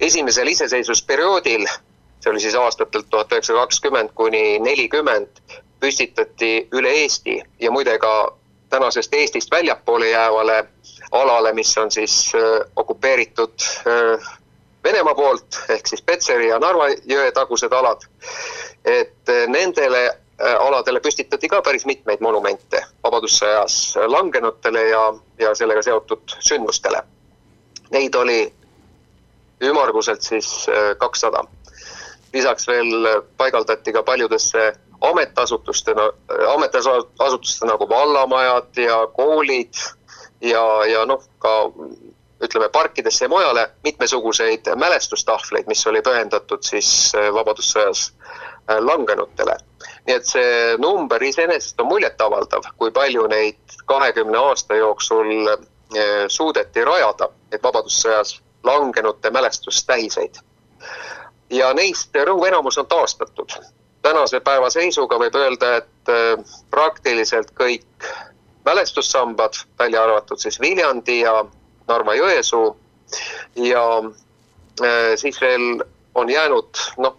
esimesel iseseisvusperioodil, see oli siis aastatel tuhat üheksasada kakskümmend kuni nelikümmend, püstitati üle Eesti ja muide ka tänasest Eestist väljapoole jäävale alale, mis on siis äh, okupeeritud äh, Venemaa poolt ehk siis Petseri ja Narva jõe tagused alad. et äh, nendele aladele püstitati ka päris mitmeid monumente vabadussõjas langenutele ja, ja sellega seotud sündmustele. Neid oli ümmarguselt siis kakssada. lisaks veel paigaldati ka paljudesse ametiasutustena, ametiasutuste nagu vallamajad ja koolid ja, ja noh, ka ütleme, parkidesse ja mujale mitmesuguseid mälestustahvleid, mis oli pühendatud siis äh, Vabadussõjas äh, langenutele. nii et see number iseenesest on muljetavaldav, kui palju neid kahekümne aasta jooksul äh, suudeti rajada, et Vabadussõjas langenute mälestustähiseid. ja neist rõhuv enamus on taastatud tänase päeva seisuga võib öelda, et äh, praktiliselt kõik mälestussambad, välja arvatud siis Viljandi ja Narva-Jõesuu ja äh, siis veel on jäänud noh,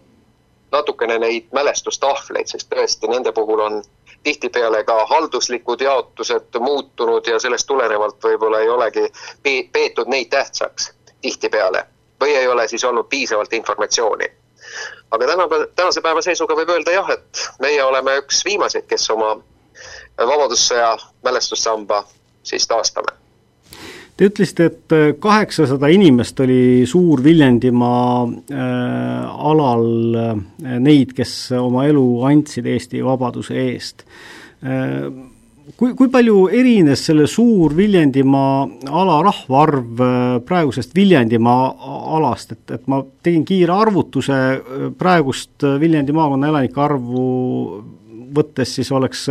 natukene neid mälestustahvleid, sest tõesti nende puhul on tihtipeale ka halduslikud jaotused muutunud ja sellest tulenevalt võib-olla ei olegi peetud neid tähtsaks tihtipeale või ei ole siis olnud piisavalt informatsiooni aga täna, tänase päeva seisuga võib öelda jah, et meie oleme üks viimaseid, kes oma Vabadussõja mälestussamba siis taastame. Te ütlesite, et kaheksasada inimest oli Suur-Viljandimaa äh, alal äh, neid, kes oma elu andsid Eesti vabaduse eest äh,. Kui, kui palju erines selle Suur-Viljandimaa ala rahvaarv praegusest Viljandimaa alast, et, et ma tegin kiire arvutuse, praegust Viljandi maakonna elanike arvu võttes siis oleks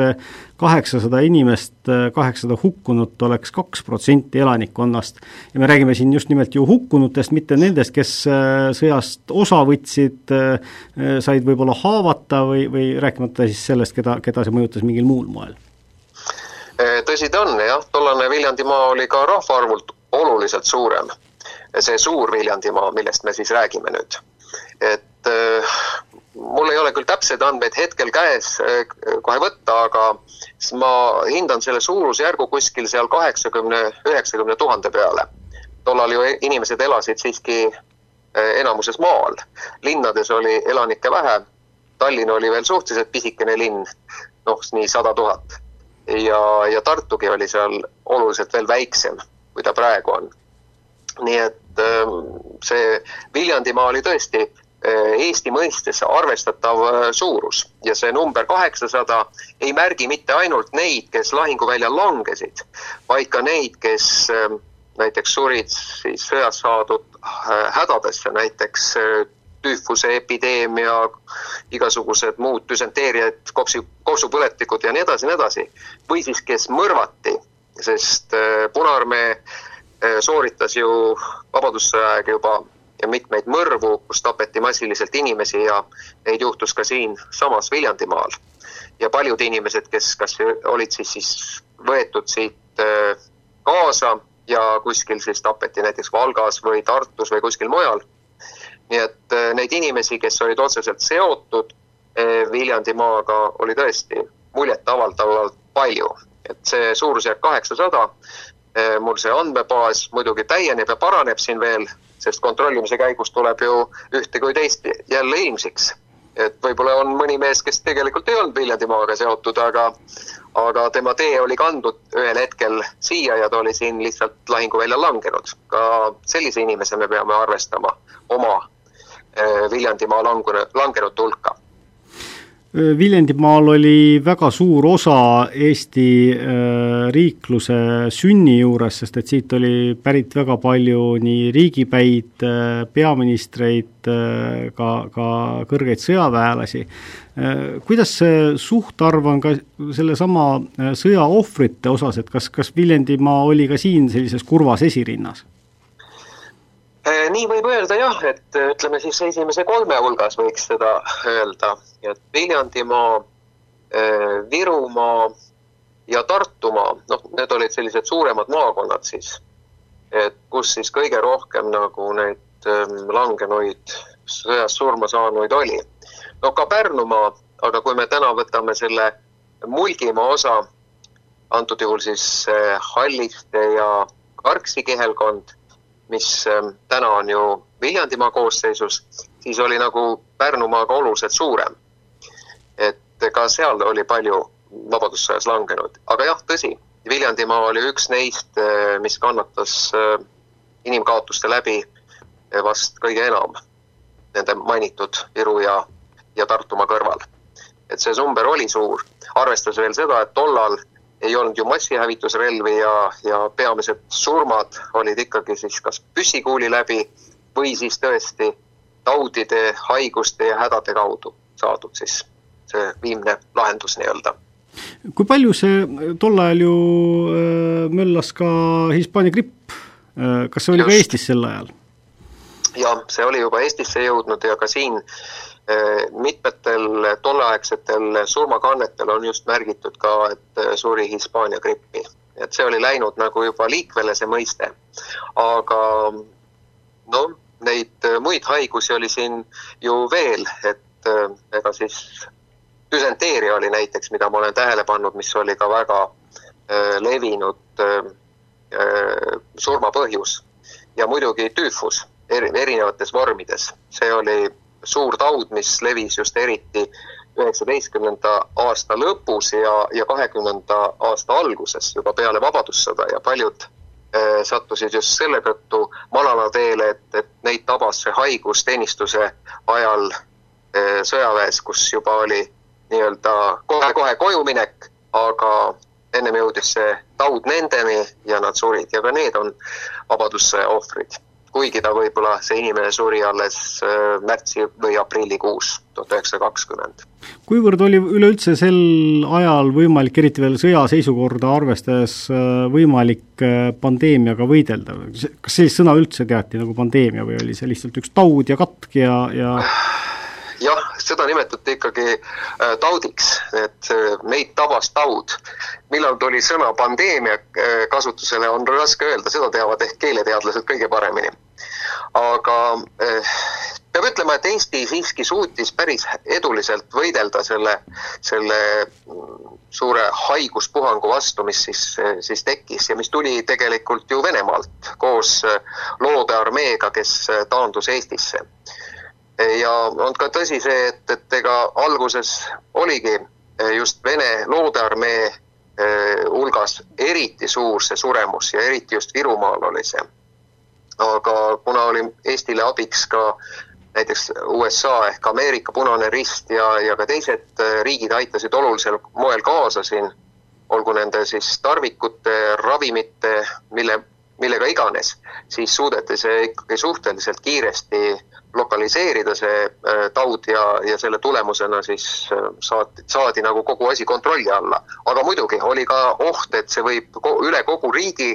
kaheksasada inimest, kaheksasada hukkunut oleks kaks protsenti elanikkonnast. ja me räägime siin just nimelt ju hukkunutest, mitte nendest, kes äh, sõjast osa võtsid, äh, said võib-olla haavata või, või rääkimata siis sellest, keda, keda see mõjutas mingil muul moel. Äh, tõsi ta on jah, tollane Viljandimaa oli ka rahvaarvult oluliselt suurem. see suur Viljandimaa, millest me siis räägime nüüd. et mul ei ole küll täpseid andmeid hetkel käes eh, kohe võtta, aga ma hindan selle suurusjärgu kuskil seal kaheksakümne, üheksakümne tuhande peale. tollal ju inimesed elasid siiski eh, enamuses maal. linnades oli elanikke vähe. Tallinn oli veel suhteliselt pisikene linn, noh, nii sada tuhat. Ja, ja Tartugi oli seal oluliselt veel väiksem, kui ta praegu on. nii et eh, see Viljandimaa oli tõesti Eh, Eesti mõistes arvestatav eh, suurus ja see number kaheksasada ei märgi mitte ainult neid, kes lahinguväljal langesid, vaid ka neid, kes eh, näiteks surid siis sõjas saadud hädadesse, näiteks tüüfuse epideemia, igasugused muud düsenteeriad, kopsi, kopsupõletikud ja nii edasi, nii edasi. või siis, kes mõrvati, sest Punaarmee sooritas ju Vabadussõja aega juba ja mitmeid mõrvu, kus tapeti massiliselt inimesi ja neid juhtus ka siinsamas Viljandimaal. ja paljud inimesed, kes kas olid siis, siis võetud siit äh, kaasa ja kuskil siis tapeti näiteks Valgas või Tartus või kuskil mujal. Nii et äh, neid inimesi, kes olid otseselt seotud äh, Viljandimaaga, oli tõesti muljetavaldavalt palju. et see suurusjärk kaheksasada, mul see andmebaas muidugi täieneb ja paraneb siin veel sest kontrollimise käigus tuleb ju ühte kui teist jälle ilmsiks. et võib-olla on mõni mees, kes tegelikult ei olnud Viljandimaaga seotud, aga aga tema tee oli kandnud ühel hetkel siia ja ta oli siin lihtsalt lahinguväljal langenud. ka sellise inimese me peame arvestama oma eh, Viljandimaa langenud, langenute hulka Viljandimaal oli väga suur osa Eesti riikluse sünni juures, sest et siit oli pärit väga palju nii riigipäid, peaministreid, ka, ka kõrgeid sõjaväelasi. kuidas see suhtarv on ka sellesama sõja ohvrite osas, et kas, kas Viljandimaa oli ka siin sellises kurvas esirinnas? Äh, nii võib öelda jah, et äh, ütleme siis esimese kolme hulgas võiks seda öelda, et Viljandimaa, äh, Virumaa ja Tartumaa, noh, need olid sellised suuremad maakonnad siis, et kus siis kõige rohkem nagu neid ähm, langenuid, sõjas surma saanuid oli. no ka Pärnumaa, aga kui me täna võtame selle Mulgimaa osa, antud juhul siis Halliste ja Karksi kihelkond mis ähm, täna on ju Viljandimaa koosseisus, siis oli nagu Pärnumaaga oluliselt suurem. et ka seal oli palju Vabadussõjas langenud, aga jah, tõsi, Viljandimaa oli üks neist, äh, mis kannatas äh, inimkaotuste läbi äh, vast kõige enam nende mainitud Viru ja, ja Tartumaa kõrval. et see number oli suur, arvestades veel seda, et tollal ei olnud ju massihävitusrelvi ja, ja peamised surmad olid ikkagi siis kas püssikuuli läbi või siis tõesti taudide, haiguste ja hädade kaudu saadud siis see viimne lahendus nii-öelda. kui palju see tol ajal ju äh, möllas ka Hispaania gripp, äh, kas see oli Just. ka Eestis sel ajal? jah, see oli juba Eestisse jõudnud ja ka siin äh, Äh, mitmetel tolleaegsetel surmakannetel on just märgitud ka, et äh, suri Hispaania grippi. et see oli läinud nagu juba liikvele, see mõiste. aga noh, neid muid haigusi oli siin ju veel, et ega siis düsenteeria oli näiteks, mida ma olen tähele pannud, mis oli ka väga levinud surmapõhjus ja muidugi tüüfus erinevates vormides, see oli suur taud, mis levis just eriti üheksateistkümnenda aasta lõpus ja, ja kahekümnenda aasta alguses, juba peale Vabadussõda. Ja paljud äh, sattusid just selle tõttu Malala teele, et, et neid tabas see haigus teenistuse ajal äh, sõjaväes, kus juba oli nii-öelda kohe-kohe koju minek, aga ennem jõudis see taud nendeni ja nad surid. Ja ka need on Vabadussõja ohvrid kuigi ta võib-olla, see inimene suri alles äh, märtsi või aprillikuus tuhat üheksasada kakskümmend. kuivõrd oli üleüldse sel ajal võimalik, eriti veel sõjaseisukorda arvestades, äh, võimalik äh, pandeemiaga võidelda? kas sellist sõna üldse teati nagu pandeemia või oli see lihtsalt üks taud ja katk ja, ja jah, seda nimetati ikkagi äh, taudiks, et äh, meid tabas taud. millal tuli sõna pandeemia äh, kasutusele, on raske öelda, seda teavad ehk keeleteadlased kõige paremini. aga peab ütlema, et Eesti siiski suutis päris eduliselt võidelda selle, selle mm, suure haiguspuhangu vastu, mis siis, siis tekkis ja mis tuli tegelikult ju Venemaalt koos loode armeega, kes taandus Eestisse ja on ka tõsi see, et, et ega alguses oligi eh, just Vene loodearmee eh, hulgas eriti suur see suremus ja eriti just Virumaal oli see. aga kuna oli Eestile abiks ka näiteks USA ehk Ameerika Punane Rist ja, ja ka teised eh, riigid aitasid olulisel moel kaasa siin, olgu nende siis tarvikute, ravimite, mille, millega iganes, siis suudeti see ikkagi suhteliselt kiiresti lokaliseerida see äh, taud ja, ja selle tulemusena siis äh, saati, saadi nagu kogu asi kontrolli alla. aga muidugi oli ka oht, et see võib üle kogu riigi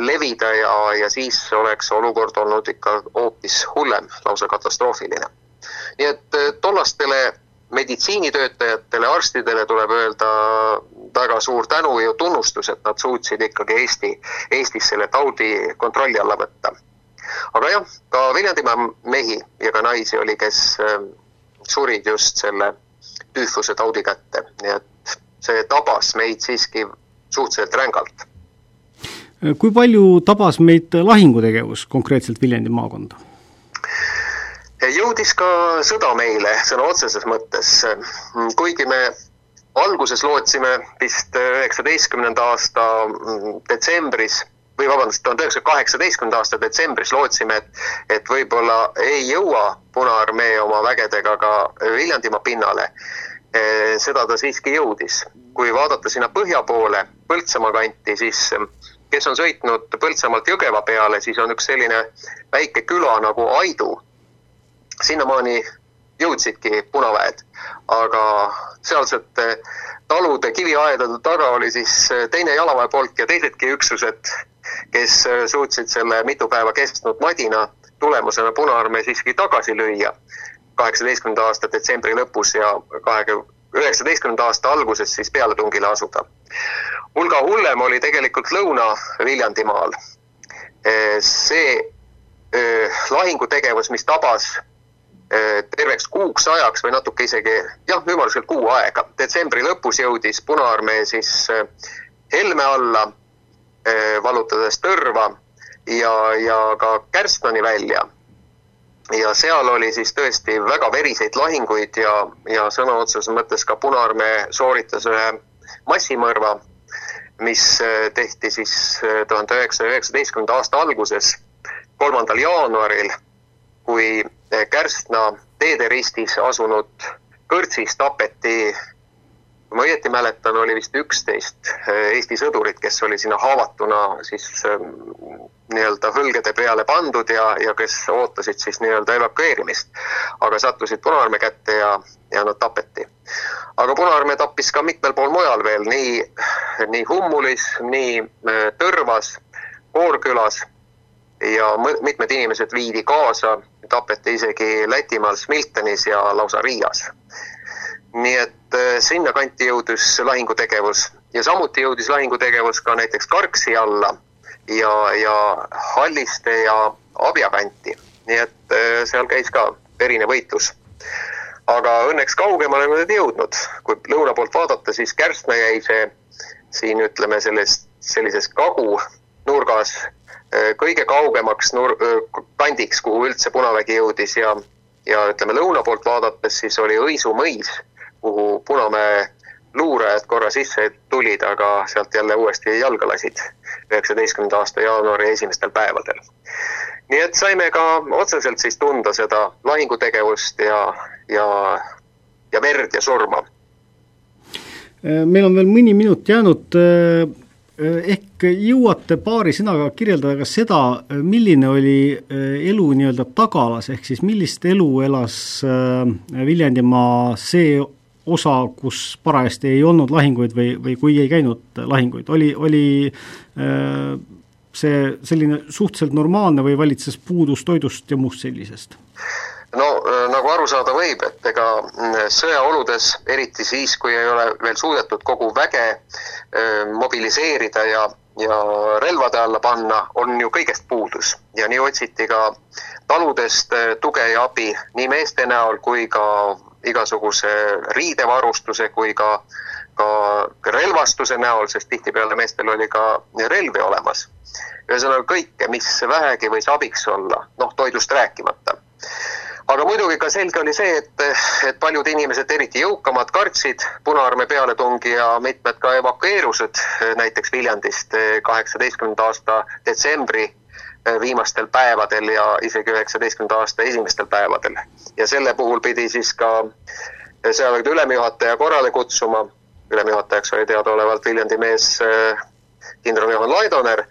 levida ja, ja siis oleks olukord olnud ikka hoopis hullem, lausa katastroofiline. nii et äh, tollastele meditsiinitöötajatele, arstidele tuleb öelda väga suur tänu ja tunnustus, et nad suutsid ikkagi Eesti, Eestis selle taudi kontrolli alla võtta aga jah, ka Viljandimaa mehi ja ka naisi oli, kes ähm, surid just selle tüüfuse taudi kätte, nii et see tabas meid siiski suhteliselt rängalt. kui palju tabas meid lahingutegevus konkreetselt Viljandi maakonda? jõudis ka sõda meile sõna otseses mõttes, kuigi me alguses lootsime vist üheksateistkümnenda aasta mm, detsembris või vabandust, tuhande üheksasaja kaheksateistkümnenda aasta detsembris lootsime, et, et võib-olla ei jõua Punaarmee oma vägedega ka Viljandimaa pinnale. Eh, seda ta siiski jõudis. kui vaadata sinna põhja poole, Põltsamaa kanti, siis kes on sõitnud Põltsamaalt Jõgeva peale, siis on üks selline väike küla nagu Aidu. sinnamaani jõudsidki punaväed, aga sealsete talude kiviaedade taga oli siis teine jalaväepolk ja teisedki üksused kes äh, suutsid selle mitu päeva kestnud madina tulemusena Punaarmee siiski tagasi lüüa kaheksateistkümnenda aasta detsembri lõpus ja kahekümne, üheksateistkümnenda aasta alguses siis pealetungile asuda. hulga hullem oli tegelikult Lõuna-Viljandimaal. Äh, see äh, lahingutegevus, mis tabas terveks kuuks ajaks või natuke isegi jah, ümmarguselt kuu aega. detsembri lõpus jõudis Punaarmee siis Helme alla valutades tõrva ja, ja ka Kärstnani välja. ja seal oli siis tõesti väga veriseid lahinguid ja, ja sõna otseses mõttes ka Punaarmee sooritas ühe massimõrva, mis eh, tehti siis tuhande üheksasaja üheksateistkümnenda aasta alguses, kolmandal jaanuaril, kui Kärstna teederistis asunud kõrtsis tapeti kui ma õieti mäletan, oli vist üksteist äh, Eesti sõdurit, kes oli sinna haavatuna siis ähm, nii-öelda hõlgede peale pandud ja, ja kes ootasid siis nii-öelda evakueerimist. aga sattusid Punaarmee kätte ja, ja nad tapeti. aga Punaarmee tappis ka mitmel pool mujal veel, nii, nii Hummulis, nii äh, Tõrvas, Koorkülas ja mitmed inimesed viidi kaasa, tapeti isegi Lätimaal Smiltenis ja lausa Riias nii et äh, sinnakanti jõudis lahingutegevus ja samuti jõudis lahingutegevus ka näiteks Karksi alla ja, ja Halliste ja Abja kanti. nii et äh, seal käis ka verine võitlus. aga õnneks kaugemale nad ei jõudnud. kui lõuna poolt vaadata, siis Kärstna jäi see siin ütleme sellest, sellises kagunurgas äh, kõige kaugemaks nur-, kandiks, kuhu üldse Punavägi jõudis ja, ja ütleme lõuna poolt vaadates siis oli Õisu mõis kuhu Punamäe luurajad korra sisse tulid, aga sealt jälle uuesti jalga lasid üheksateistkümnenda aasta jaanuari esimestel päevadel. nii et saime ka otseselt siis tunda seda lahingutegevust ja, ja, ja verd ja surma meil on veel mõni minut jäänud, ehk jõuate paari sõnaga kirjeldada ka seda, milline oli elu nii-öelda tagalas, ehk siis millist elu elas Viljandimaa see osa, kus parajasti ei olnud lahinguid või, või kui ei käinud lahinguid, oli, oli see selline suhteliselt normaalne või valitses puudus toidust ja muust sellisest? no äh, nagu aru saada võib, et ega mm, sõjaoludes, eriti siis, kui ei ole veel suudetud kogu väge äh, mobiliseerida ja, ja relvade alla panna, on ju kõigest puudus. ja nii otsiti ka taludest äh, tuge ja abi nii meeste näol kui ka igasuguse riidevarustuse kui ka, ka relvastuse näol, sest tihtipeale meestel oli ka relvi olemas. ühesõnaga kõike, mis vähegi võis abiks olla, noh, toidust rääkimata aga muidugi ka selge oli see, et, et paljud inimesed, eriti jõukamad, kartsid Punaarmee pealetungi ja mitmed ka evakueerused näiteks Viljandist kaheksateistkümnenda aasta detsembri viimastel päevadel ja isegi üheksateistkümnenda aasta esimestel päevadel. ja selle puhul pidi siis ka sõjavägede ülemjuhataja korrale kutsuma, ülemjuhatajaks oli teadaolevalt Viljandi mees kindral Johan Laidoner,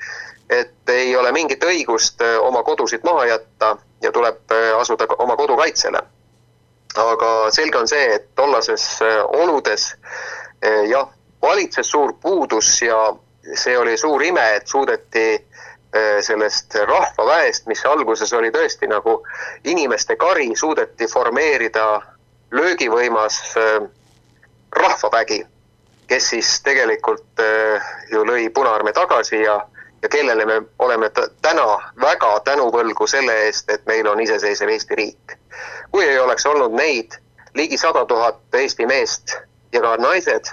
et ei ole mingit õigust oma kodusid maha jätta ja tuleb asuda oma kodu kaitsele. aga selge on see, et tollases oludes jah, valitses suur puudus ja see oli suur ime, et suudeti sellest rahvaväest, mis alguses oli tõesti nagu inimeste kari, suudeti formeerida löögivõimas rahvavägi, kes siis tegelikult ju lõi Punaarmee tagasi ja ja kellele me oleme täna väga tänuvõlgu selle eest, et meil on iseseisev Eesti riik. kui ei oleks olnud neid ligi sada tuhat Eesti meest ja ka naised,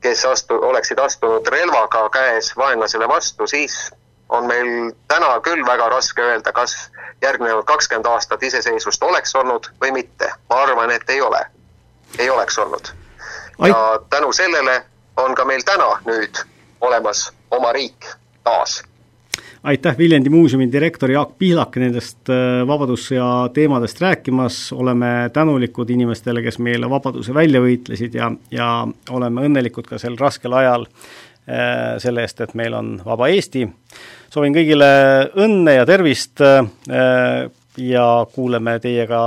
kes astu-, oleksid astunud relvaga käes vaenlasele vastu, siis on meil täna küll väga raske öelda, kas järgnevad kakskümmend aastat iseseisvust oleks olnud või mitte. ma arvan, et ei ole, ei oleks olnud. ja tänu sellele on ka meil täna nüüd olemas oma riik taas aitäh, Viljandi muuseumi direktor Jaak Pihlak nendest äh, Vabadussõja teemadest rääkimas, oleme tänulikud inimestele, kes meile vabaduse välja võitlesid ja, ja oleme õnnelikud ka sel raskel ajal selle eest, et meil on vaba Eesti. soovin kõigile õnne ja tervist äh, ja kuuleme teiega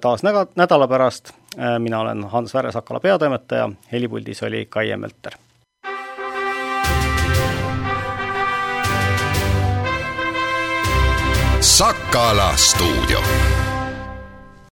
taas näga-, nädala pärast, mina olen Hans Väre-Sakala peatoimetaja, helipuldis oli Kaie Mölter. Sakala stuudio